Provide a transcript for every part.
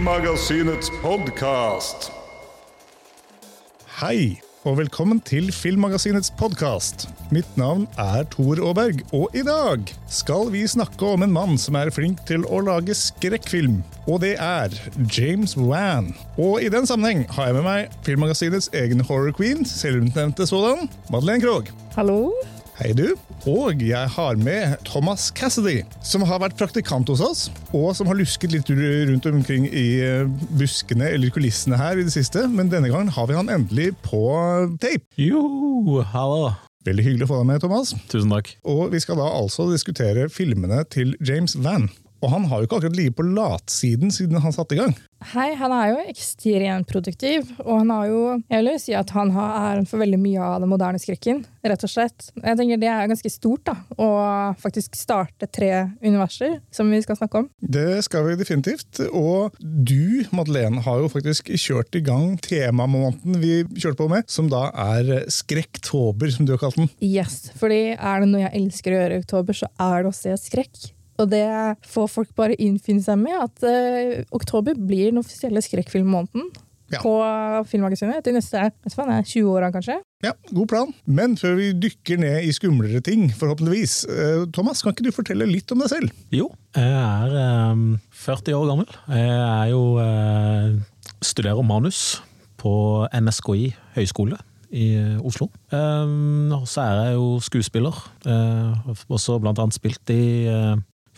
Filmmagasinets podkast. Hei, og velkommen til Filmmagasinets podkast. Mitt navn er Tor Aaberg, og i dag skal vi snakke om en mann som er flink til å lage skrekkfilm. Og det er James Wan. Og i den sammenheng har jeg med meg Filmmagasinets egen horror queen, selvutnevnte sådan, Madeleine Krogh. Hallo? Hei, du. Og jeg har med Thomas Cassidy, som har vært praktikant hos oss, og som har lusket litt rundt omkring i eh, buskene eller kulissene her i det siste, men denne gangen har vi han endelig på tape. Jo, hallo. Veldig hyggelig å få deg med, Thomas. Tusen takk. Og vi skal da altså diskutere filmene til James Van. Og han har jo ikke akkurat ligget på latsiden siden han satte i gang. Hei, han er jo ekstremt produktiv, og han har jo Jeg vil jo si at han har æren for veldig mye av den moderne skrekken, rett og slett. Jeg tenker Det er ganske stort, da, å faktisk starte tre universer, som vi skal snakke om. Det skal vi definitivt. Og du, Madeleine, har jo faktisk kjørt i gang temamåneden vi kjørte på med, som da er Skrekktober, som du har kalt den. Yes, fordi er det noe jeg elsker å gjøre i oktober, så er det å se skrekk. Og det får folk bare innfinne seg med, at uh, oktober blir den offisielle skrekkfilmmåneden. Ja. På Filmmagasinet til neste vet du 20 åra, kanskje. Ja, god plan. Men før vi dykker ned i skumlere ting, forhåpentligvis, uh, Thomas, kan ikke du fortelle litt om deg selv? Jo, jeg er um, 40 år gammel. Jeg er jo uh, studerer manus på NSKI høgskole i Oslo. Um, og så er jeg jo skuespiller. Uh, også blant annet spilt i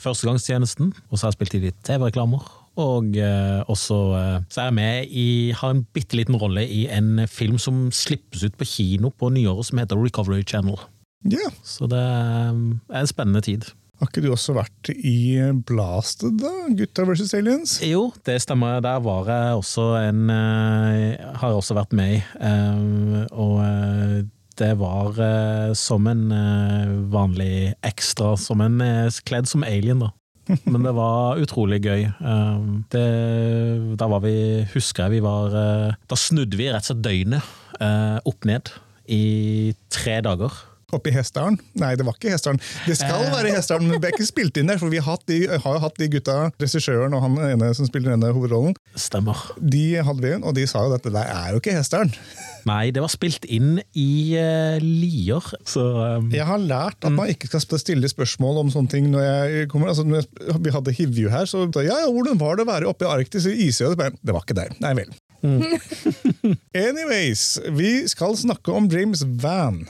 Førstegangstjenesten, og så har jeg spilt i litt TV-reklamer. Og eh, også eh, så er jeg med i har en bitte liten rolle i en film som slippes ut på kino på nyåret, som heter Recovery Channel. Yeah. Så det er en spennende tid. Har ikke du også vært i Blasted, da? Gutta versus aliens? Jo, det stemmer. Der var jeg også en Har jeg også vært med i. Uh, og det var som en vanlig ekstra, som en kledd som alien, da. Men det var utrolig gøy. Det, da var vi, husker jeg vi var Da snudde vi rett og slett døgnet opp ned i tre dager. Oppe i Hessdalen? Nei, det var ikke Hessdalen. Det skal være Hessdalen, men det er ikke spilt inn der. For vi har, de, har jo hatt de gutta, regissøren og han ene som spiller denne hovedrollen. Stemmer. De hadde vi inn, og de sa jo at det der er jo ikke Hessdalen. Nei, det var spilt inn i uh, Lier, så um, Jeg har lært at man ikke skal stille spørsmål om sånne ting når jeg kommer. Altså, når vi hadde Hivju her, så ja, ja, hvordan var det å være oppe i Arktis i isøyet? Det var ikke der. Nei vel. Mm. Anyways, vi skal snakke om James Van.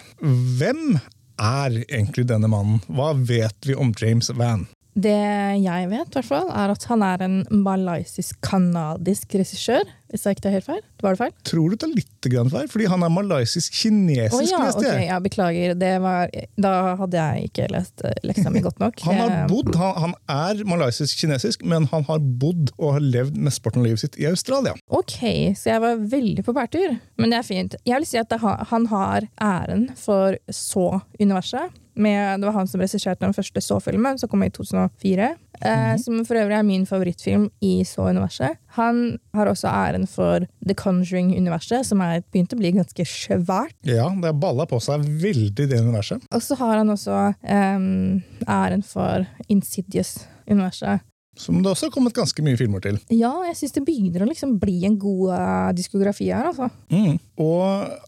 Hvem er egentlig denne mannen? Hva vet vi om James Van? Det jeg vet, hvert fall, er at han er en malaysisk-canadisk regissør. Hvis jeg ikke tar helt feil. Var det feil? Tror du tar litt grann feil, fordi han er malaysisk-kinesisk. Oh, ja, leste jeg. Okay, ja, beklager. Var, da hadde jeg ikke lest eh, leksa mi godt nok. han har bodd, han, han er malaysisk-kinesisk, men han har bodd og har levd mesteparten av livet sitt i Australia. Ok, så jeg var veldig på bærtur. Men det er fint. Jeg vil si at han har æren for så-universet. Med, det var han som regisserte den første Så-filmen, som kom i 2004. Mm -hmm. eh, som for øvrig er min favorittfilm i Så-universet. Han har også æren for The Conjuring-universet, som er begynt å bli ganske svært. Ja, det har balla på seg veldig, det universet. Og så har han også um, æren for Insidious-universet. Som det også har kommet ganske mye filmer til. Ja, jeg syns det begynner å liksom bli en god uh, diskografi her. altså. Mm. Og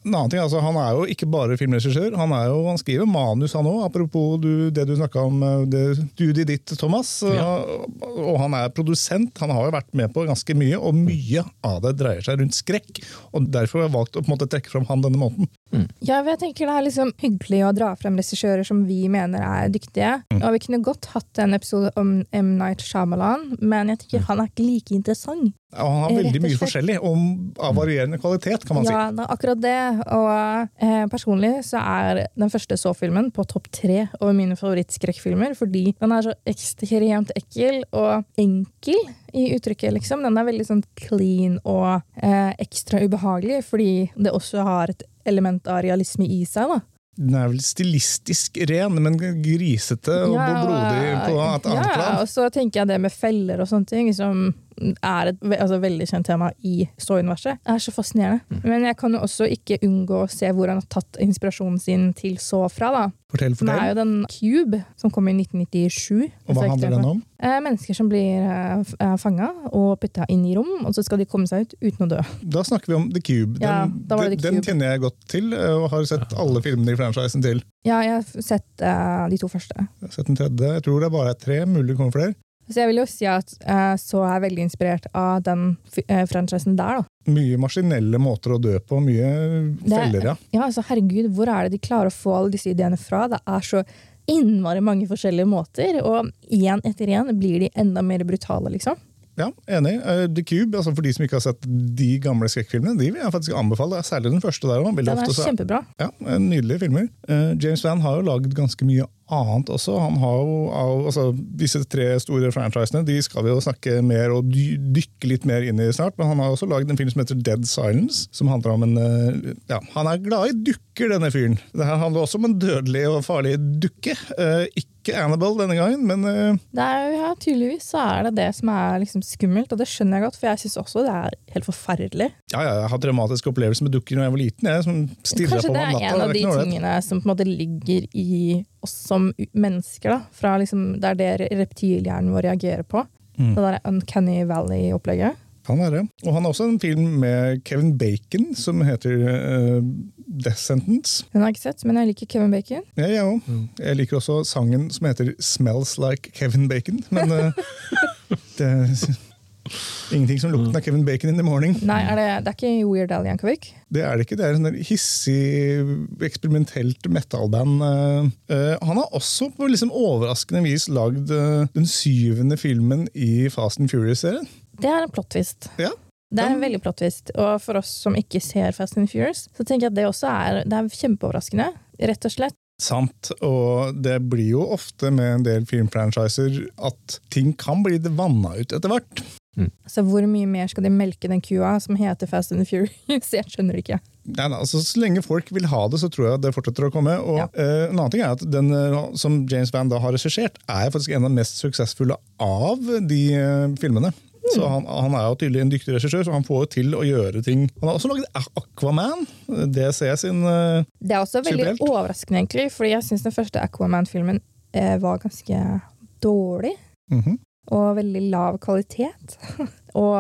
en annen ting, altså, Han er jo ikke bare filmregissør, han, er jo, han skriver manus, han òg. Apropos du, det du snakka om, det studiet ditt, Thomas. Ja. Og, og han er produsent. Han har jo vært med på ganske mye, og mye av det dreier seg rundt skrekk. og Derfor har jeg valgt å på en måte trekke fram han denne måneden. Mm. Ja, jeg tenker Det er liksom hyggelig å dra frem regissører som vi mener er dyktige. Mm. Og Vi kunne godt hatt en episode om M. Night Shyamalan, men jeg tenker han er ikke like interessant. Ja, han har veldig mye forskjellig, og av varierende kvalitet, kan man ja, si. Ja, akkurat det. Og eh, personlig så er den første Så-filmen på topp tre over mine favorittskrekkfilmer, fordi den er så ekstremt ekkel og enkel i uttrykket, liksom. Den er veldig sånn clean og eh, ekstra ubehagelig, fordi det også har et element av realisme i seg. da. Den er vel stilistisk ren, men grisete og ja, blodig på et annet ja, plan. Og så tenker jeg det med feller og sånne ting, som er et ve altså, veldig kjent tema i Saw-universet, er så fascinerende. Men jeg kan jo også ikke unngå å se hvor han har tatt inspirasjonen sin til Saw fra. da. Fortell, fortell. Det er jo den Cube, som kom i 1997. Og hva handler den om? Eh, mennesker som blir eh, fanga og putta inn i rom, og så skal de komme seg ut uten å dø. Da snakker vi om The Cube. Den, Ja, da var det The den Cube. kjenner jeg godt til, eh, og har sett alle filmene i franchisen til. Ja, jeg har sett eh, de to første. Jeg har sett den tredje. Jeg tror det er bare tre. Mulig det kommer flere. Så jeg vil jo si at uh, så er veldig inspirert av den eh, franchisen der, da. Mye maskinelle måter å dø på. Mye feller, ja. Ja, altså herregud, hvor er det de klarer å få alle disse ideene fra? Det er så innmari mange forskjellige måter, og én etter én blir de enda mer brutale, liksom. Ja, Enig. Eh, The Cube, altså for de som ikke har sett de gamle skrekkfilmene, de vil jeg faktisk anbefale. Særlig den første der. Den er ofte kjempebra. Ja, eh, Nydelige filmer. Eh, James Van har jo lagd ganske mye annet også. Han har jo, altså, Disse tre store franchisene de skal vi jo snakke mer og dykke litt mer inn i snart. Men han har også lagd en film som heter Dead Silence. som handler om en, ja, Han er glad i dukker, denne fyren. Det her handler også om en dødelig og farlig dukke. Eh, ikke Annabelle denne gangen, men uh... Det er, ja, tydeligvis så er det det som er liksom skummelt, og det skjønner jeg godt, for jeg syns også det er helt forferdelig. ja, ja, jeg har hatt dramatiske opplevelser med dukker da jeg var liten. Jeg som Kanskje på det meg det er natta. en av de ikke tingene som på en måte ligger i oss som mennesker. da, fra liksom, Det er det reptilhjernen vår reagerer på. Mm. Det der Uncanny Valley-opplegget. Kan være. Og han har også en film med Kevin Bacon som heter eh, Death Sentence. Den har jeg ikke sett, men jeg liker Kevin Bacon. Ja, jeg òg. Jeg liker også sangen som heter 'Smells Like Kevin Bacon'. Men eh, det er ingenting som lukten av Kevin Bacon in the morning. Nei, er det, det er ikke Weird Al Yankovic? Det er det ikke. Det er en sånn hissig, eksperimentelt metal-band. Eh, eh, han har også på liksom overraskende vis lagd den syvende filmen i Fast and Furious-serien. Det er en plot twist. Ja. Det er en veldig plot twist. Og for oss som ikke ser Fast and Furious, så tenker jeg at det også er, det er kjempeoverraskende. Rett og slett. Sant, og det blir jo ofte med en del filmfranchiser at ting kan bli vanna ut etter hvert. Så hvor mye mer skal de melke den kua som heter Fast and Furious? Jeg skjønner ikke. Nei, nei, altså, så lenge folk vil ha det, så tror jeg det fortsetter å komme. Og Ja. eh, en annen ting er at Den eh, som James Van da har regissert, er faktisk en av de mest suksessfulle av de eh, filmene. Så han, han er jo tydelig en dyktig regissør, så han får jo til å gjøre ting. Han har også laget Aquaman, DC sin uh, Det er også veldig Superhelt. overraskende, egentlig, fordi jeg syns den første Aquaman-filmen eh, var ganske dårlig. mhm. Og veldig lav kvalitet. og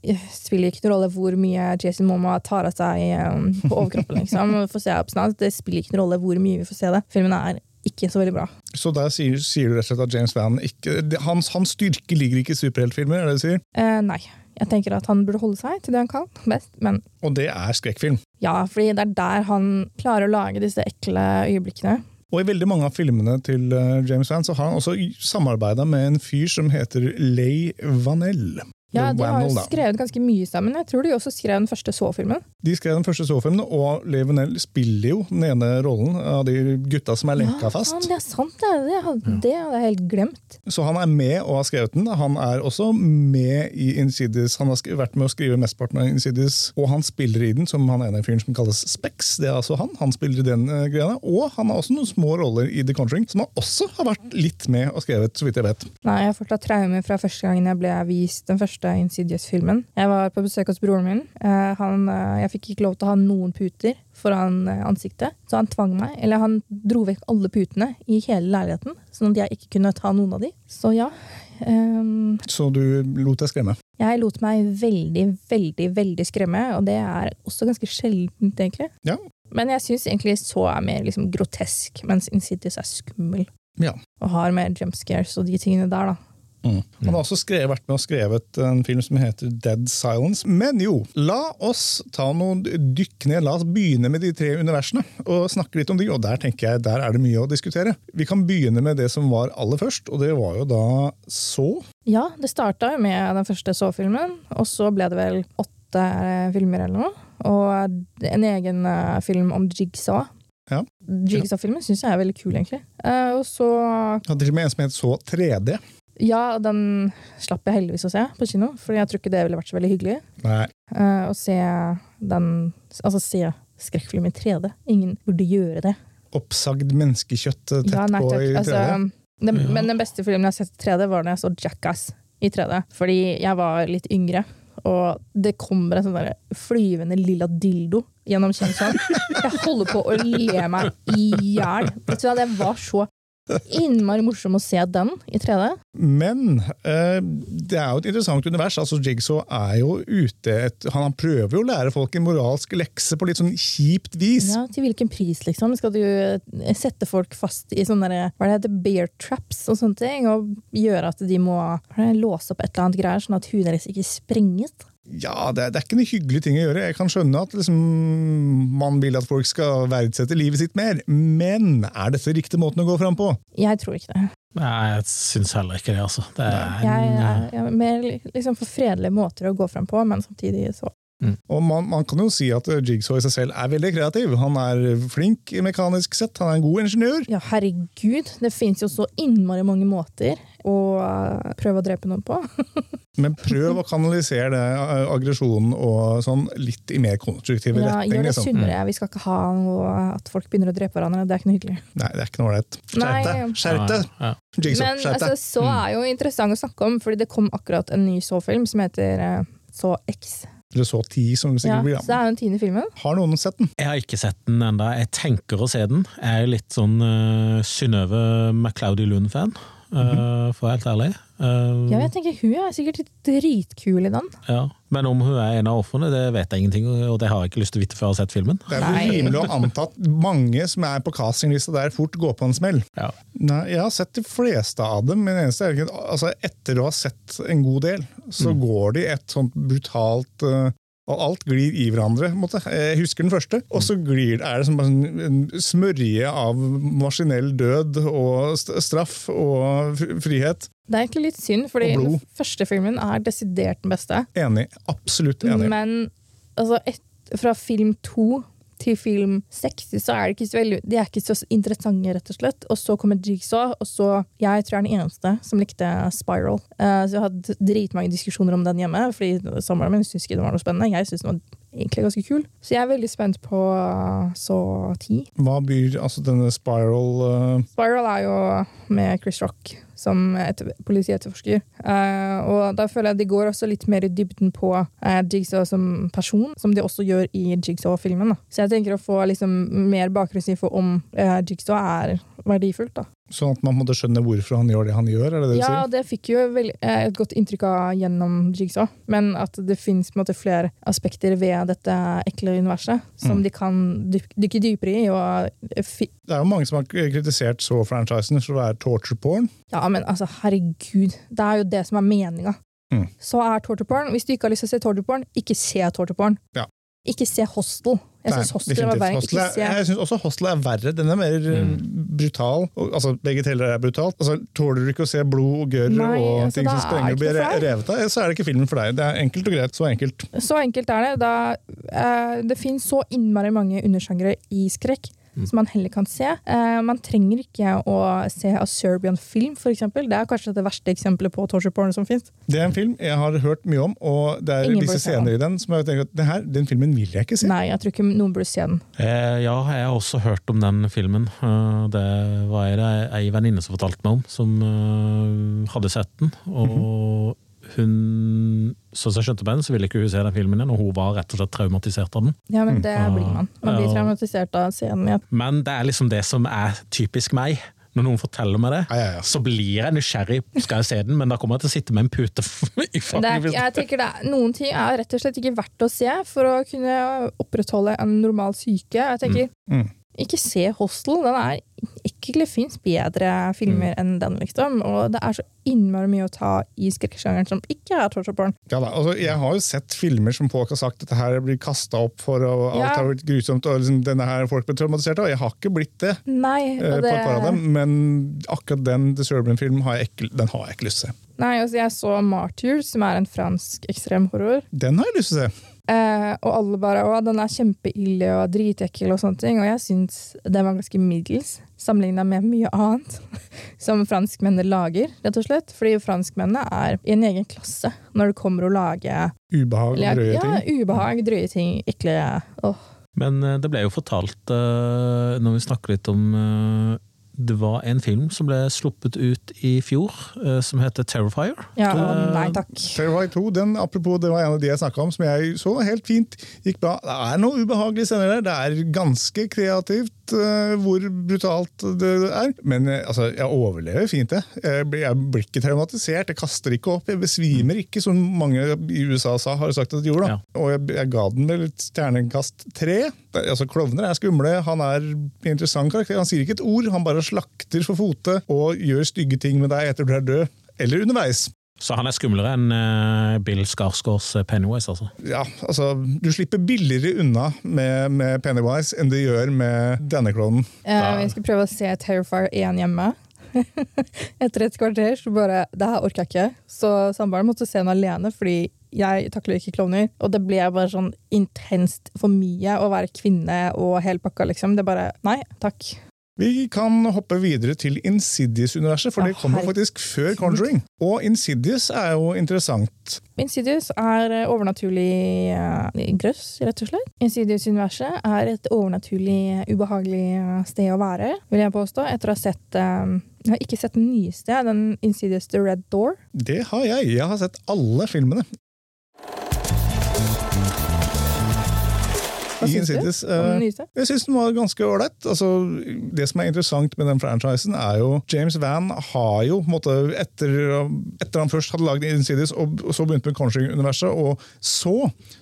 det spiller ikke noen rolle hvor mye Jason Momoa tar av seg um, på overkroppen. liksom. Får se opp snart. Det spiller ikke noen rolle hvor mye vi får se det. Filmen er ikke så veldig bra. Så der sier, sier du rett og slett at James Van ikke Hans, hans styrke ligger ikke i superheltfilmer, er det du sier? Eh, nei. Jeg tenker at han burde holde seg til det han kan best, men Og det er skrekkfilm. ja, fordi det er der han klarer å lage disse ekle øyeblikkene. Og i veldig mange av filmene til eh, James Van så har han også samarbeida med en fyr som heter Leigh Vanell. Ja, De har jo skrevet ganske mye sammen. Jeg tror de også skrev den første så-filmen. De skrev den første så-filmen, og Levenel spiller jo den ene rollen av de gutta som er lenka fast. Ja, det er sant, det. Det hadde, det hadde jeg helt glemt. Så han er med og har skrevet den. Han er også med i Insidious. Han har vært med å skrive mesteparten av Insidious, og han spiller i den som han ene fyren som kalles Spex. Det er altså han. Han spiller i den uh, greia. Og han har også noen små roller i The Conjuring, som han også har vært litt med og skrevet, så vidt jeg vet. Nei, Jeg har fortsatt traumer fra første gangen jeg ble vist den første Insidious-filmen. Jeg var på besøk hos broren min. Eh, han, eh, jeg fikk ikke lov til å ha noen puter foran eh, ansiktet, så han tvang meg. Eller han dro vekk alle putene i hele leiligheten, sånn at jeg ikke kunne ta noen av de. Så ja. Um, Så du lot deg skremme. jeg lot meg veldig, veldig, veldig skremme, og det er også ganske sjeldent, egentlig. Ja. Men jeg syns egentlig så er mer liksom grotesk, mens Insidious er skummel. Ja. Og har mer jump scares og de tingene der, da. Han har også skrevet, vært med og skrevet en film som heter Dead Silence. Men jo, la oss ta noen dykk ned. La oss begynne med de tre universene og snakke litt om de. Og der tenker jeg, der er det mye å diskutere. Vi kan begynne med det som var aller først, og det var jo da så. Ja, det starta jo med den første så-filmen, og så ble det vel åtte eh, filmer eller noe. Og en egen eh, film om Jigsaw. Ja. Jigsaw-filmen syns jeg er veldig kul, egentlig. Eh, og så Hadde til og med en som het Så 3D. Ja, den slapp jeg heldigvis å se på kino, for jeg tror ikke det ville vært så veldig hyggelig. Nei. eh, å se den Altså se skrekkfilm i 3D. Ingen burde gjøre det. Oppsagd menneskekjøtt eh, tett Ja, nei på i 3D. Altså, den, Men den beste filmen jeg har sett i 3D, var da jeg så Jackass i 3D, fordi jeg var litt yngre. Og det kommer en sånn flyvende lilla dildo gjennom Kingston. Jeg holder på å le meg i hjel. Det var så innmari morsom å se den i 3D. Men eh, det er jo et interessant univers. altså Jigsaw er jo ute et, Han prøver jo å lære folk en moralsk lekse på litt sånn kjipt vis. Ja, Til hvilken pris, liksom? Skal du eh, sette folk fast i sånne der, hva det heter, bear traps og sånne ting? Og gjøre at de må låse opp et eller annet greier, sånn at huet deres ikke sprenges? Ja, det er, det er ikke noe hyggelig ting å gjøre. Jeg kan skjønne at liksom, man vil at folk skal verdsette livet sitt mer, men er dette riktig måten å gå fram på? Jeg tror ikke det. Nei, jeg syns heller ikke det, altså. Det er Jeg en, er, jeg er mer liksom for fredelige måter å gå fram på, men samtidig så Og man, man kan jo si at Jigsaw i seg selv er veldig kreativ. Han er flink mekanisk sett, han er en god ingeniør. Ja, herregud. Det fins jo så innmari mange måter å uh, prøve å drepe noen på. Men prøv å kanalisere det, eh, aggresjonen og sånn litt i mer konstruktive Ja, retning. gjør det Liksom. sunnere. Vi skal ikke ha noe at folk begynner å drepe hverandre. Det er ikke noe hyggelig. Nei, det er ikke noe ålreit. Skjerp deg! Skjerp deg! Ja, ja. Men altså, så er jo interessant å snakke om, fordi det kom akkurat en ny så-film som heter uh, Så X. Eller så ti, som det Ja, sikkert blir. så det er jo den tiende filmen. Har noen sett den? Jeg har ikke sett den enda. Jeg tenker å se den. Jeg er litt sånn uh, Synnøve MacLeody Lund-fan, uh, for å være helt ærlig. Uh, Ja, jeg tenker Hun er sikkert dritkul i den. ja. Men om hun er en av ofrene, det vet jeg ingenting og det har jeg ikke lyst til å vite før jeg har sett filmen. Det er vel rimelig å anta at mange som er på castinglista der, fort går på en smell. Ja. Nei, Jeg har sett de fleste av dem, men eneste er altså etter å ha sett en god del, så går de et sånt brutalt eh, og alt glir i hverandre. på måte. Jeg husker den første, og så glir, er det som en en smørje av maskinell død og straff og frihet. Det er egentlig litt synd, fordi den første filmen er desidert den beste. Enig. Absolutt enig. Men altså, et, fra film to til film seks så er det ikke så veldig De er ikke så interessante, rett og slett. Og så kommer Jigsaw, og så Jeg tror jeg er den eneste som likte Spiral. Uh, så jeg hadde dritmange diskusjoner om den hjemme, fordi samboeren min syntes ikke det var noe spennende. Jeg syntes den var egentlig ganske kul. Så jeg er veldig spent på uh, så ti. Hva byr altså denne spiral uh... Spiral er jo med Chris Rock som etter, politietterforsker. Uh, og da føler jeg de går også litt mer i dybden på uh, Jigsaw som person, som de også gjør i Jigsaw-filmen. Så jeg tenker å få liksom mer bakgrunnsinfo om uh, Jigsaw er verdifullt. da. Sånn at man måtte skjønne hvorfor han gjør det han gjør? er det det du Ja, det fikk jo eh, et godt inntrykk av gjennom Jigsaw, men at det fins flere aspekter ved dette ekle universet som Mm. de kan dykke dypere i. Det er jo mange som har kritisert så-franchisen for å være torture porn. Ja, men altså, herregud. Det er jo det som er meninga. Mm. Så er torture porn. Hvis du ikke har lyst til å se torture porn, ikke se torture porn. Ja. Ikke se Hostel. Jeg syns Hostel var verre. Hostel er, jeg syns også Hostel er verre. Den er mer mm. brutal. Og, altså, begge deler er brutalt. Altså, tåler du ikke å se blod og gørr og altså, ting som er sprenger og blir revet av, så er det ikke filmen for deg. Det er enkelt og greit. Så enkelt. Så enkelt er det. Da, uh, det finnes så innmari mange undersjangre i skrekk. Mm. Som man heller kan se. Eh, man trenger ikke å se A Serbian film, for eksempel. Det er kanskje det verste eksempelet på torture porn som fins. Det er en film jeg har hørt mye om, og det er Ingen visse scener i den som jeg tenker at det her, den filmen vil jeg ikke se. Nei, jeg tror ikke noen burde se den. Eh, ja, jeg har også hørt om den filmen. Eh, det var ei venninne som fortalte meg om, som eh, hadde sett den. Og hun Sånn som jeg skjønte på henne, så ville ikke hun se den filmen igjen, og hun var rett og slett traumatisert av den. Ja, men Mm. det blir man. Man blir traumatisert av scenen. Ja. Men det er liksom det som er typisk meg. Når noen forteller meg det, Ja, ja, ja. så blir jeg nysgjerrig. Skal jeg se den, men da kommer jeg til å sitte med en pute i Det er, jeg tenker det er, Noen ting er rett og slett ikke verdt å se for å kunne opprettholde en normal syke. Jeg tenker, Mm. Ikke se Hostel. Den er ikke fins bedre filmer enn den, liksom. Og det er så innmari mye å ta i skrekksjangeren som ikke er torture porn. Ja, da, altså, jeg har jo sett filmer som folk har sagt at dette her blir kasta opp for, og alt Ja. har blitt grusomt, og liksom, denne her folk blir traumatisert av. Jeg har ikke blitt det Nei, eh, det... på et par av dem, men akkurat den The Serbian-filmen har har jeg ikke lyst til å se. nei altså jeg så Martyrs, som er en fransk ekstremhorror. Den har jeg lyst til å se. Eh, og alle bare 'Å, den er kjempeille og dritekkel', og sånne ting. Og jeg syns den var ganske middels, sammenligna med mye annet som franskmennene lager, rett og slett. Fordi franskmennene er i en egen klasse når det kommer å lage Ubehag drøye ja, ubehag, drøye ting, ekle åh. Men eh, det ble jo fortalt, eh, når vi snakker litt om eh, Det var en film som ble sluppet ut i fjor, eh, som heter Terrifier. Ja, Eh, nei takk. Terrifier 2, den, apropos, det var en av de jeg snakka om, som jeg så helt fint gikk bra. Det er noen ubehagelige scener der. Det er ganske kreativt uh, hvor brutalt det er. Men uh, altså, jeg overlever fint, det. Jeg, blir- jeg blir ikke traumatisert. Jeg kaster ikke opp. Jeg besvimer ikke, som mange i USA sa, har sagt at de gjorde. Da. Ja. Og jeg, jeg ga den vel et stjernekast tre. Altså, Klovner er skumle. Han er en interessant karakter. Han sier ikke et ord, han bare slakter for fote og gjør stygge ting med deg etter du er død. Eller underveis. Så han er skumlere enn eh, Bill Skarsgårds eh, Pennywise, altså. Ja, altså, Du slipper billigere unna med, med Pennywise enn du gjør med denne klonen. Eh, vi skal prøve å se Terrifier 1 hjemme. Etter et kvarter så bare Det her orker jeg ikke. Så samboeren måtte se den alene, fordi jeg takler ikke klovner. Og det ble bare sånn intenst for mye å være kvinne og hel pakka, liksom. Det bare Nei, takk. Vi kan hoppe videre til Insidious-universet, for det kommer faktisk før Conjuring. Og Insidious er jo interessant. Insidious er eh, overnaturlig eh, grøss, rett og slett. Insidious-universet er et overnaturlig, ubehagelig eh, sted å være, vil jeg påstå, etter å ha sett Jeg har ikke sett den nyeste, den Insidious The Red Door. Det har jeg. Jeg har sett alle filmene. Hva syns du om eh, den? Jeg syns den var ganske ålreit. Altså, det som er interessant med den franchisen, er jo James Van har jo på en måte, etter, etter han først hadde lagd Insidious og, og så begynte med Conjuring-universet, og så,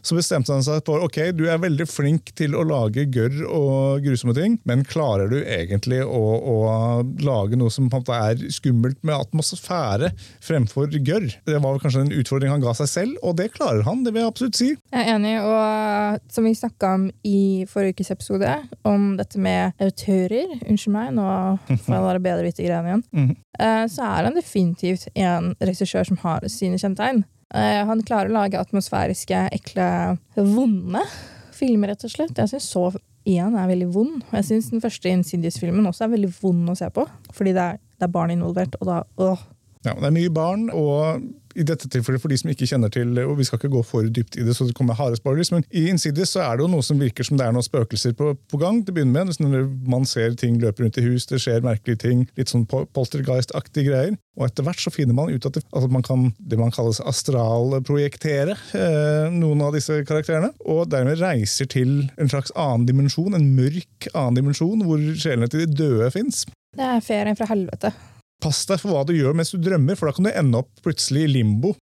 så bestemte han seg for ok, du er veldig flink til å lage gørr og grusomme ting, men klarer du egentlig å, å lage noe som måte er skummelt med atmosfære fremfor gørr? Det var kanskje en utfordring han ga seg selv, og det klarer han, det vil jeg absolutt si. Jeg er enig, og som vi snakka om i forrige ukes episode, om dette med autører Unnskyld meg, nå får jeg bare bedre vite greiene igjen. Mm. Eh, Så er han definitivt en regissør som har sine kjennetegn. Eh, Han klarer å lage atmosfæriske, ekle, vonde filmer, rett og slett. Jeg syns så én er veldig vond. Og jeg syns den første Insidious-filmen også er veldig vond å se på, fordi det er, det er barn involvert, og da åh. Ja, det er mye barn, og i dette tilfellet for de som ikke kjenner til og Vi skal ikke gå for dypt i det, så det kommer harde spoilers, men i Insidious så er det jo noe som virker som det er noen spøkelser på, på gang. til å begynne med. Sånn Man ser ting løpe rundt i hus, det skjer merkelige ting. Litt sånn poltergeist-aktige greier. Og etter hvert så finner man ut at, det, altså man kan det man kalles astralprojektere eh, noen av disse karakterene. Og dermed reiser til en slags annen dimensjon, en mørk annen dimensjon, hvor sjelene til de døde fins. Det er ferien fra helvete. Pass deg for hva du gjør mens du drømmer, for da kan du ende opp plutselig i limbo.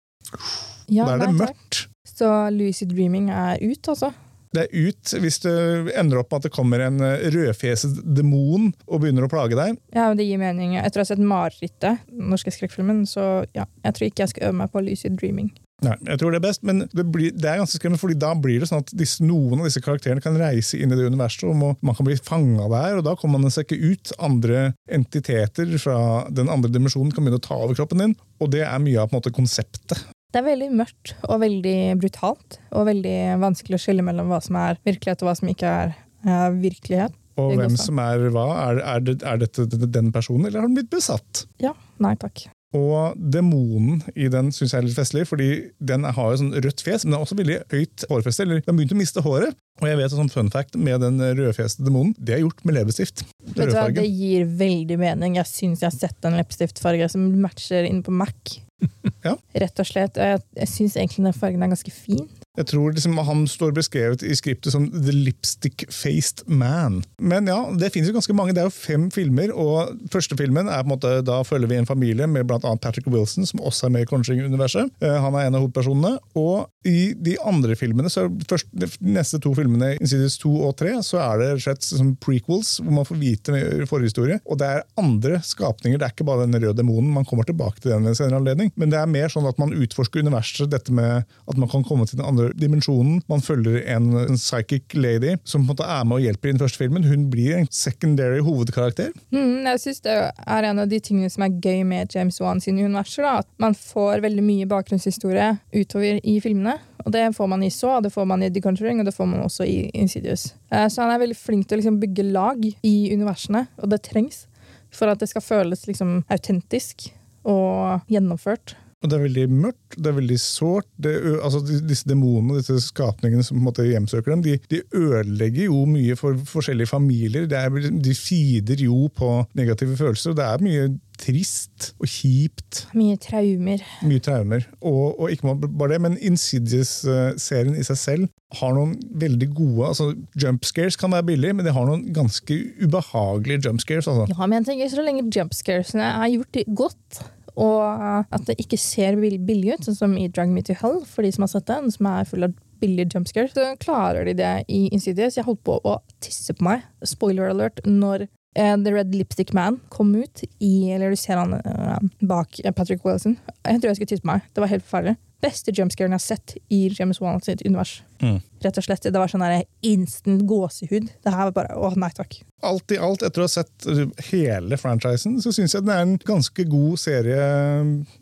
Ja, da er det mørkt. Så lucid dreaming er ut, altså. Det er ut hvis det ender opp med at det kommer en eh, rødfjeset demon og begynner å plage deg. Ja, det gir mening. Etter å ha sett Marerittet, norske skrekkfilmen, så ja, jeg tror ikke jeg skal øve meg på lucid dreaming. Nei, jeg tror det er best, men det, blir, det er ganske skremmende, fordi da blir det sånn at disse, noen av disse karakterene kan reise inn i det universet, og må, man kan bli fanga der, og da kommer man seg ikke ut. Andre entiteter fra den andre dimensjonen kan begynne å ta over kroppen din, og det er mye av på en måte konseptet. Det er veldig mørkt og veldig brutalt, og veldig vanskelig å skille mellom hva som er virkelighet og hva som ikke er uh, virkelighet. Og hvem sånn. som er hva. Er, er, det, er dette den personen, eller har den blitt besatt? Ja, nei takk. Og demonen i den syns jeg er litt festlig, fordi den har jo sånn rødt fjes, men den har også veldig høyt hårfeste. eller Den har begynt å miste håret. Og jeg vet sånn fun fact med den rødfjeste demonen, det er gjort med leppestift. Vet du hva, Det gir veldig mening. Jeg syns jeg har sett en leppestiftfarge som matcher inn på Mac. Ja. Rett og slett. Jeg, jeg syns egentlig den fargen er ganske fin. Jeg tror liksom Han står beskrevet i skriptet som The Lipstick-Faced Man. Men ja, det finnes jo ganske mange. Det er jo fem filmer, og første filmen er på en måte, da følger vi en familie med bl.a. Patrick Wilson, som også er med i Conjuring-universet. Eh, Han er en av hovedpersonene. Og i de andre filmene, så først, de neste to filmene, Insidious 2 og 3, så er det slett som prequels, hvor man får vite mer forhistorie. Og det er andre skapninger, det er ikke bare den røde demonen. Man kommer tilbake til den ved en senere anledning. Men det er mer sånn at man utforsker universet, dette med at man kan komme til den andre dimensjonen. Man følger en, en psychic lady som på en måte er med og hjelper i den første filmen. Hun blir en secondary hovedkarakter. Mm, jeg syns det er en av de tingene som er gøy med James Wan sine universer. Da. At man får veldig mye bakgrunnshistorie utover i filmene. Og det får man i Saw, det får man i The Conjuring, og det får man også i Insidious. Eh, Så han er veldig flink til å liksom bygge lag i universene, og det trengs for at det skal føles liksom autentisk og gjennomført. Og det er veldig mørkt, det er veldig sårt. Det, altså, disse demonene, disse skapningene som på en måte hjemsøker dem, de, de ødelegger jo mye for forskjellige familier. Det er, de feeder jo på negative følelser. og Det er mye trist og kjipt. Mye traumer. Mye traumer. Og, og ikke bare det, men Insidious-serien i seg selv har noen veldig gode altså Jump scares kan være billig, men de har noen ganske ubehagelige jump scares. Altså. Ja, men jeg tenker så lenge jumpscaresene er gjort godt, og at det ikke ser billig ut, sånn som i Drag Me to Hell, for de som har sett den, som er full av billige jumpscares, så klarer de det i Insidious. Jeg holdt på å tisse på meg. Spoiler alert. Når eh, The Red Lipstick Man kom ut i Eller du ser han uh, bak Patrick Wilson. Jeg tror jeg skulle tisse på meg. Det var helt forferdelig. Beste jumpscaren jeg har sett i James Wan sitt univers. Mm. Rett og slett. Det var sånn der instant gåsehud. Det her var bare Å, nei takk. Alt i alt, etter å ha sett hele franchisen, så syns jeg den er en ganske god serie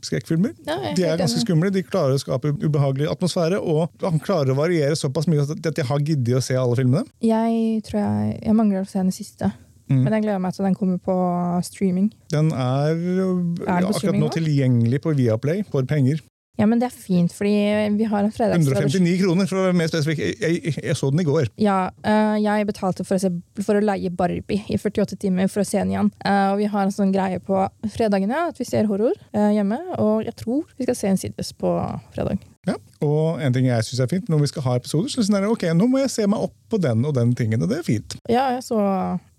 skrekkfilmer. Ja, er De er ganske skumle, de klarer å skape ubehagelig atmosfære, og han klarer å variere såpass mye at jeg har giddet å se alle filmene. Jeg tror jeg, jeg mangler å se den siste. Mm. Men jeg gleder meg til den kommer på streaming. Den er, den på akkurat streaming nå nå? tilgjengelig på Viaplay for penger. Ja, men det er fint, fordi vi har en fredagstradisjon. 159 kroner, for å være mer spesifikk. Jeg, jeg, jeg så den i går. Ja, uh, jeg betalte for å, se, for å leie Barbie i 48 timer for å se den igjen. Uh, og vi har en sånn greie på fredagene at vi ser horror uh, hjemme. Og jeg tror vi skal se en Insidious på fredag. Ja. Og en ting jeg synes er fint, når vi skal ha episoder, så er det ok, nå må jeg se meg opp på den og den tingen, og det er fint. Ja, jeg så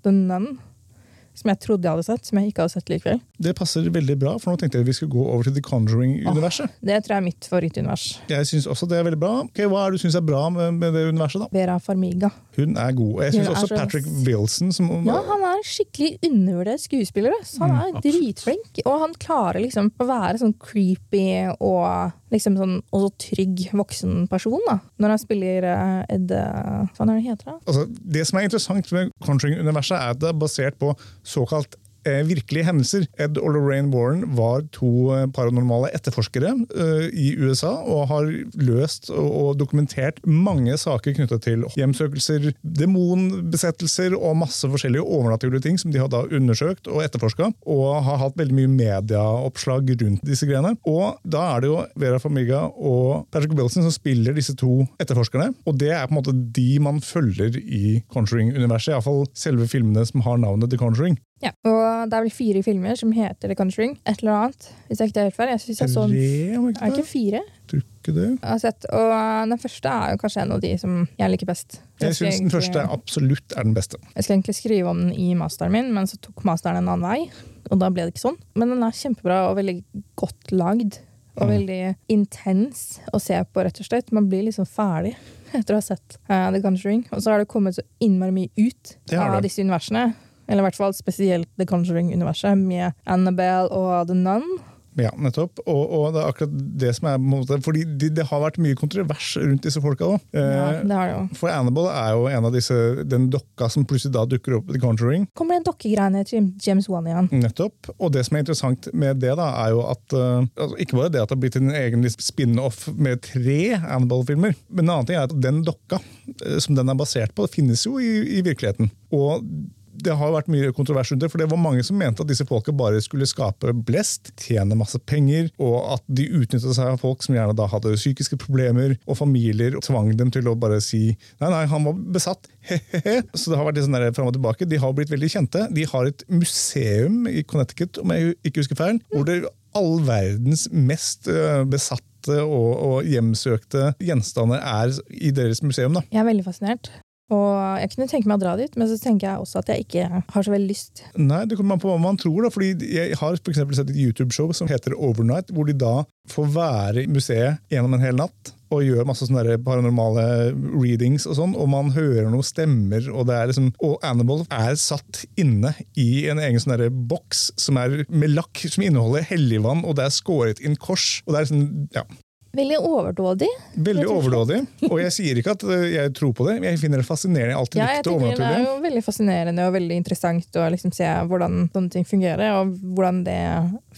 den den som jeg trodde jeg hadde sett, som jeg ikke hadde sett likevel. Det passer veldig bra, for nå tenkte jeg vi skulle gå over til The Conjuring-universet. Det tror jeg er mitt favorittunivers. Jeg synes også det er veldig bra. Okay, Hva er det du syns er bra med, det universet? da? Vera Farmiga. Hun er god. Jeg syns også så- Patrick Wilson som, Ja, han er en skikkelig undervurdert skuespiller. Han er dritflink, og han klarer liksom å være sånn creepy og liksom sånn også trygg voksen person. da. Når han spiller eh, Ed eh, Hva er det han heter? da? altså, Det som er interessant med Conjuring-universet, er at det er basert på såkalt virkelige hendelser. Ed og Lorraine Warren var to eh, paranormale etterforskere eh, i USA og har løst og dokumentert mange saker knytta til hjemsøkelser, demonbesettelser og masse forskjellige overnaturlige ting som de har da undersøkt og etterforska, og har hatt veldig mye medieoppslag rundt disse greiene. Og da er det jo Vera Famiga og Patrick Wilson som spiller disse to etterforskerne, og det er på en måte de man følger i Conjuring-universet, iallfall selve filmene som har navnet The Conjuring. Ja. Og det er vel fire filmer som heter The Conjuring. Et eller annet. Hvis jeg ikke er helt feil. Jeg synes jeg så Tre, Er ikke fire? Tror ikke det. Jeg har sett. Og den første er jo kanskje en av de som jeg liker best. Jeg jeg syns den første absolutt er den beste. Jeg skal egentlig skrive om den i masteren min, men så tok masteren en annen vei. Og da ble det ikke sånn. Men den er kjempebra og veldig godt lagd. Og Mm. veldig intens å se på, rett og slett. Man blir liksom ferdig etter å ha sett uh, The Conjuring. Og så har det kommet så innmari mye ut av disse universene. Eller i hvert fall spesielt The Conjuring-universet, med Annabelle og The Nun. Ja, nettopp. Og, og det er akkurat det som er måte, Fordi det det, har vært mye kontrovers rundt disse folka òg. Ja, det har det jo. For Annabelle er jo en av disse, den dokka som plutselig da dukker opp i The Conjuring. Kommer den dokkegreiene til James Wan igjen? Nettopp. Og det som er interessant med det, da, er jo at uh, altså, Ikke bare det at det har blitt en egen spin-off med tre Annabelle-filmer, men en annen ting er at den dokka eh, som den er basert på, det finnes jo i, i virkeligheten. Og det har vært mye kontrovers rundt det, for det var mange som mente at disse folka bare skulle skape blest, tjene masse penger, og at de utnytta seg av folk som gjerne da hadde psykiske problemer, og familier, og tvang dem til å bare si nei, nei, han var besatt, he-he-he. Så det har vært litt sånn der fram og tilbake. De har blitt veldig kjente. De har et museum i Connecticut, om jeg ikke husker feil, hvor det all verdens mest øh, besatte og, og hjemsøkte gjenstander er i deres museum. da. Jeg er veldig fascinert. Og jeg kunne tenke meg å dra dit, men så tenker jeg også at jeg ikke har så veldig lyst. Nei, det kommer an på hva man tror. da, fordi Jeg har for sett et YouTube-show som heter Overnight, hvor de da får være i museet gjennom en hel natt og gjør masse sånne paranormale readings og sånn, og man hører noen stemmer, og det er liksom, og Annabelle er satt inne i en egen sånn boks som er med lakk, som inneholder helligvann, og det er skåret inn kors. og det er sånn, ja, Veldig overdådig. Veldig overdådig. Og jeg sier ikke at øh, jeg tror på det, men jeg finner det fascinerende. Jeg alltid Ja, jeg tenker Det er jo veldig fascinerende og veldig interessant å liksom se hvordan sånne ting fungerer, og hvordan det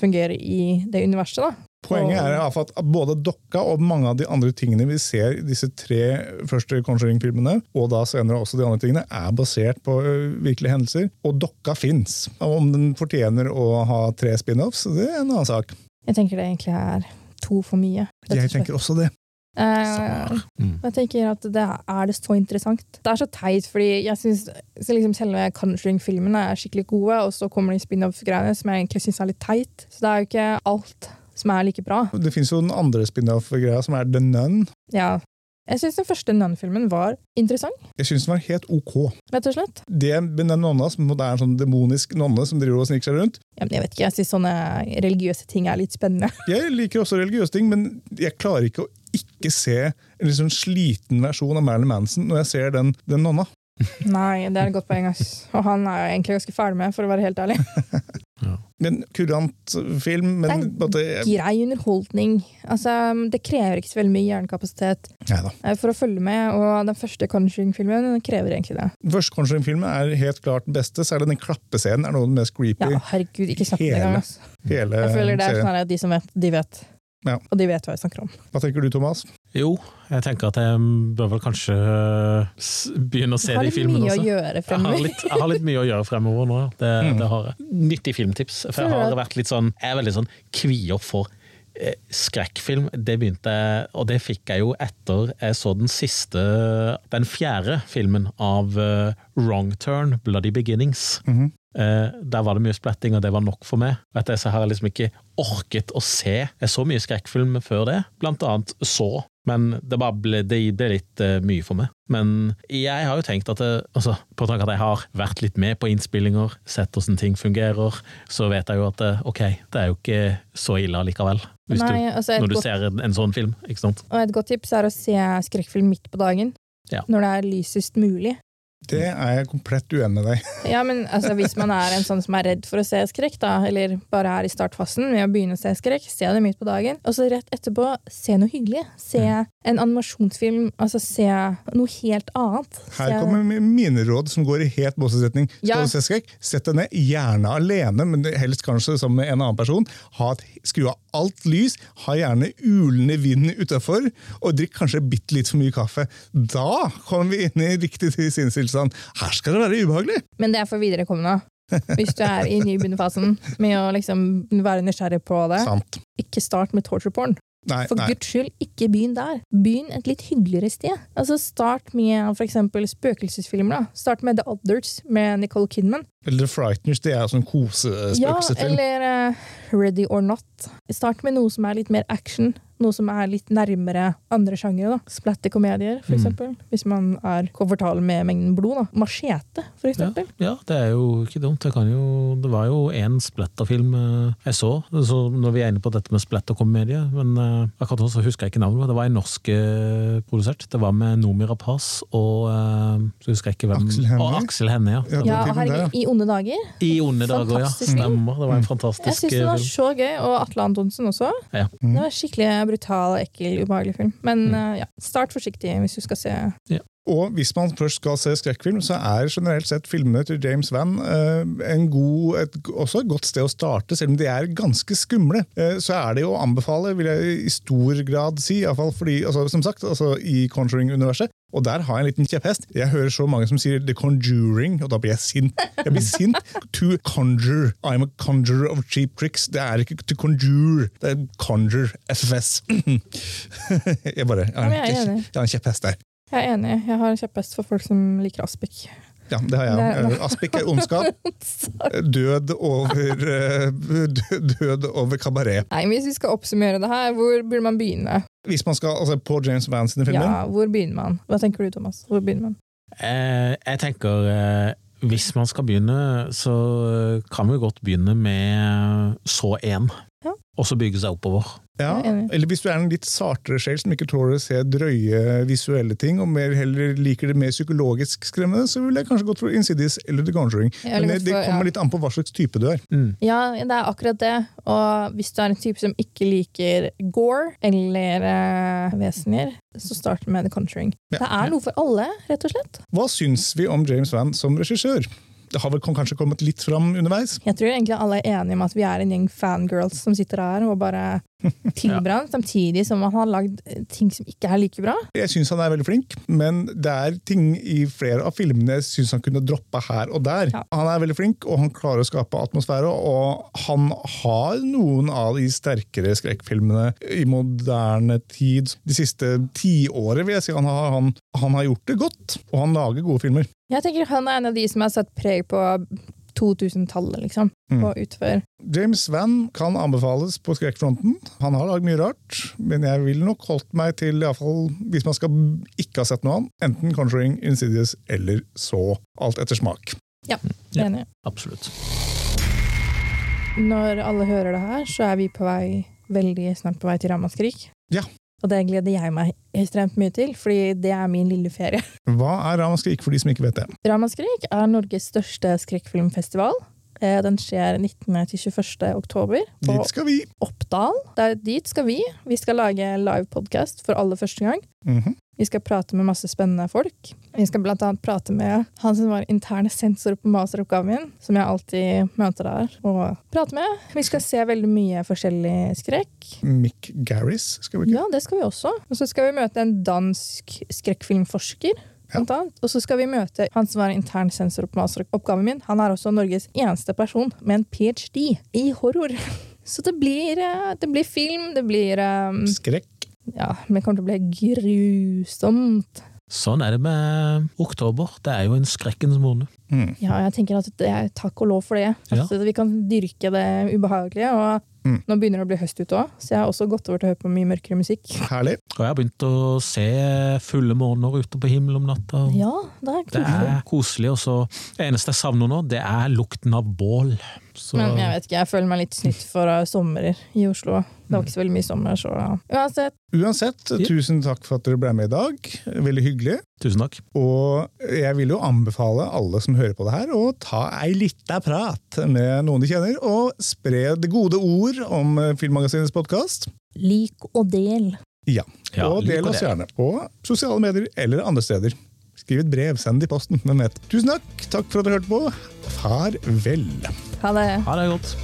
fungerer i det universet. da. Poenget er at både dokka og mange av de andre tingene vi ser i disse tre første Conjuring-filmene, og da senere også de andre tingene, er basert på virkelige hendelser. Og dokka fins. Om den fortjener å ha tre spin-offs, det er en annen sak. Jeg tenker det egentlig er to for mye. Jeg tenker også det. Eh, Mm. jeg tenker at det er det så interessant. Det er så teit, fordi jeg synes så liksom selve Conjuring-filmene er skikkelig gode, og så kommer de spin-off-greiene som jeg egentlig syns er litt teit. Så det er jo ikke alt som er like bra. Det fins jo den andre spin-off-greia, som er The Nun. Ja. Jeg syns den første Nun-filmen var interessant, Jeg syns den var helt ok. rett og slett. Det med den nonna, som det er en sånn demonisk nonne som driver og sniker seg rundt. Ja, men jeg vet ikke, jeg syns sånne religiøse ting er litt spennende. Jeg liker også religiøse ting, men jeg klarer ikke å ikke se en sånn sliten versjon av Marilyn Manson når jeg ser den, den nonna. Nei, det er et godt poeng, ass. Og han er jeg egentlig ganske ferdig med, for å være helt ærlig. Men kurant film, men Det er Grei underholdning. Altså, det krever ikke så veldig mye hjernekapasitet Neida. eh, for å følge med, og den første Conjuring-filmen krever egentlig det. Den første Conjuring-filmen er helt klart den beste, det den klappescenen er noe av den mest creepy. Ja, herregud, ikke snakk Hele engang. ass. hele Jeg føler det er sånn at de som vet, de vet. Ja. Og de vet hva jeg snakker om. Hva tenker du, Thomas? Jo, jeg tenker at jeg bør vel kanskje øh, begynne å se det i de filmene også. Jeg har, litt, jeg har litt mye å gjøre fremover nå, ja. det, Mm. det har jeg. Nyttig filmtips. For jeg har vært litt sånn, jeg er veldig sånn kvier for eh, skrekkfilm. Det begynte jeg, og det fikk jeg jo etter jeg så den siste, den fjerde filmen av eh, Wrong Turn, Bloody Beginnings. Mm -hmm. der var det mye splatting, og det var nok for meg. Etter det så har jeg liksom ikke orket å se Jeg så mye skrekkfilm før det, blant annet Så, men det ble, det ble litt uh, mye for meg. Men jeg har jo tenkt at det, altså, på tanke at jeg har vært litt med på innspillinger, sett hvordan ting fungerer, så vet jeg jo at det, ok, det er jo ikke så ille allikevel. Nei, du, altså når du godt, ser en, en sånn film, ikke sant? og et godt tips er å se skrekkfilm midt på dagen. Ja. Når det er lysest mulig. Det er jeg komplett uenig med deg. Ja, men altså, Hvis man er en sånn som er redd for å se skrekk, da, eller bare er i startfasen med å begynne å se skrekk, se det midt på dagen. Og så rett etterpå, se noe hyggelig. Se en animasjonsfilm. Altså se noe helt annet. Her kommer mi- mine råd som går i helt motsatt Skal Ja. du se skrekk, sett deg ned, gjerne alene, men helst kanskje sammen med en annen person. Ha et, skru av alt lys, ha gjerne ulende vind utafor, og drikk kanskje bitte litt for mye kaffe. Da kommer vi inn i riktig sinnstilstand. Her skal det være ubehagelig! Men det er for viderekomne. Hvis du er i nybegynnerfasen med å liksom være nysgjerrig på det, Sant. ikke start med torture porn. Nei, For nei. guds skyld, ikke begynn der. Begynn et litt hyggeligere sted. Altså Start med for eksempel spøkelsesfilmer. da. Start med The Others med Nicole Kidman. Eller The Frighteners, det er jo sånn Ja, eller uh, Ready or Not. Start med noe som er litt mer action. Noe som er litt nærmere andre sjangere. Splatterkomedier, for Mm. Hvis man er komfortabel med mengden blod. da. Machete, for Ja, ja, det er jo ikke dumt. Det, kan jo, det var jo en splatterfilm eh, jeg så, så når vi er inne på dette med splatterkomedie, men eh, akkurat nå så husker jeg ikke navnet. Det var en norsk eh, produsert. Det var med Nomi Rapaz og så husker jeg ikke hvem. Aksel Hennie? Og Aksel Hennie, ja. Ja, herregud, I onde dager. I onde dager, ja. Stemmer. Det var en fantastisk film. Jeg syns den var så gøy, og Atle Antonsen også. Ja. Det var skikkelig brutal, ekkel, ubehagelig film. Men Mm. uh, ja, start forsiktig hvis du skal se. Og hvis man først skal se skrekkfilm, så er generelt sett filmene til James Van eh, en god, et, også et godt sted å starte, selv om de er ganske skumle. Eh, så er det jo å anbefale, vil jeg i stor grad si, i fall fordi, altså, som sagt, altså, i Conjuring-universet. Og der har jeg en liten kjepphest. Jeg hører så mange som sier The Conjuring, og da blir jeg sint. Jeg blir sint to conjure. I'm a conjurer of cheap tricks. Det er ikke to conjure, det er conjure. FFS. jeg bare, jeg har en, enig. jeg har en kjepphest der. Jeg er enig. Jeg har en kjepphest for folk som liker aspik. Ja, det har jeg. Eh, Aspik er ondskap. Død over, eh, død over kabaret. Nei, Hvis vi skal oppsummere det her, hvor burde man begynne? Hvis man skal, altså På James Vans sine filmer? Ja, hvor begynner man? Hva tenker du, Thomas? Hvor begynner man? Eh, jeg tenker eh, Hvis man skal begynne, så kan vi godt begynne med Så 1. Og så bygge seg oppover. ja, er. Eller hvis du er en litt sartere sjel som ikke tåler å se drøye visuelle ting, og mer heller liker det mer psykologisk skremmende, så ville jeg kanskje gått for Insidious eller The Conjuring. Men det, det kommer litt an på hva slags type du er. Mm. Ja, det er akkurat det. Og hvis du er en type som ikke liker gore eller eh, vesener, så start med The Conjuring. Ja. Det er noe for alle, rett og slett. Hva syns vi om James Van som regissør? Det har vel kanskje kommet litt fram underveis. Jeg tror egentlig alle er enige om at vi er en gjeng fangirls som sitter her og bare tilber han, samtidig som han har lagd ting som ikke er like bra. Jeg syns han er veldig flink, men det er ting i flere av filmene jeg syns han kunne droppa her og der. Ja. Han er veldig flink, og han klarer å skape atmosfære, og han har noen av de sterkere skrekkfilmene i moderne tid. De siste tiåret vil jeg si han har, han, han har gjort det godt, og han lager gode filmer. Jeg tenker Han er en av de som har satt preg på 2000-tallet, liksom. Mm. På utfør. James Van kan anbefales på skrekkfronten. Han har lagd mye rart, men jeg ville nok holdt meg til, i alle fall, hvis man skal ikke ha sett noe annet, enten Conjuring, Insidious eller så. Alt etter smak. Ja, Ja. enig. Absolutt. Når alle hører det her, så er vi på vei veldig snart på vei til Ramaskrik. Ja. Og det gleder jeg meg ekstremt mye til, fordi det er min lille ferie. Hva er Ramaskrik for de som ikke vet det? Ramaskrik er Norges største skrekkfilmfestival. Eh, Den skjer 19.-21. oktober på Dit skal vi! Oppdal. Der, dit skal vi. Vi skal lage live podcast for aller første gang. Mhm. Vi skal prate med masse spennende folk. Vi skal annet prate med han som var interne sensor på masteroppgaven min, som jeg alltid møter der og prater med. Vi skal se veldig mye forskjellig skrekk. Mick Garris, skal vi ikke? Ja, det skal vi også. Og så skal vi møte en dansk skrekkfilmforsker. Annet. Og så skal vi møte han som var intern sensor på masteroppgaven min. Han er også Norges eneste person med en ph.d. i horror. Så det blir, eh, det blir film, det blir um, Skrekk. Ja, men det kommer til å bli grusomt. Sånn er det med oktober. Det er jo en skrekkens måned. Mm. Ja, jeg tenker at det er takk og lov for det. Ja. At vi kan dyrke det ubehagelige. Og Mm. nå begynner det å bli høst ute òg, så jeg har også gått over til å høre på mye mørkere musikk. Herlig. Og jeg har begynt å se fulle måner ute på himmelen om natta. Ja, det er Det er koselig. Og så Det eneste jeg savner nå, det er lukten av bål. Så Men jeg vet ikke, jeg føler meg litt snytt for uh, sommerer i Oslo. Det var ikke så veldig mye sommer, så uansett. Uansett, tusen takk for at dere ble med i dag. Veldig hyggelig. tusen takk. Og jeg vil jo anbefale alle som hører på det her, å ta ei lita prat med noen de kjenner, og spre det gode ord om eh, Filmmagasinets podkast. Lik og del. Ja. Ja, og del liker oss gjerne på sosiale medier eller andre steder. Skriv et brev, send det i posten. Hvem vet. Tusen takk. Takk for at dere hørte på. Farvel. Ha det. Ha det godt.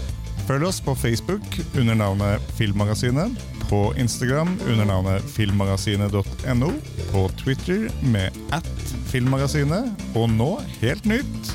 Følg oss på Facebook under navnet Filmmagasinet, på Instagram under navnet filmmagasinet.no, på Twitter med at filmmagasinet, og nå, helt nytt,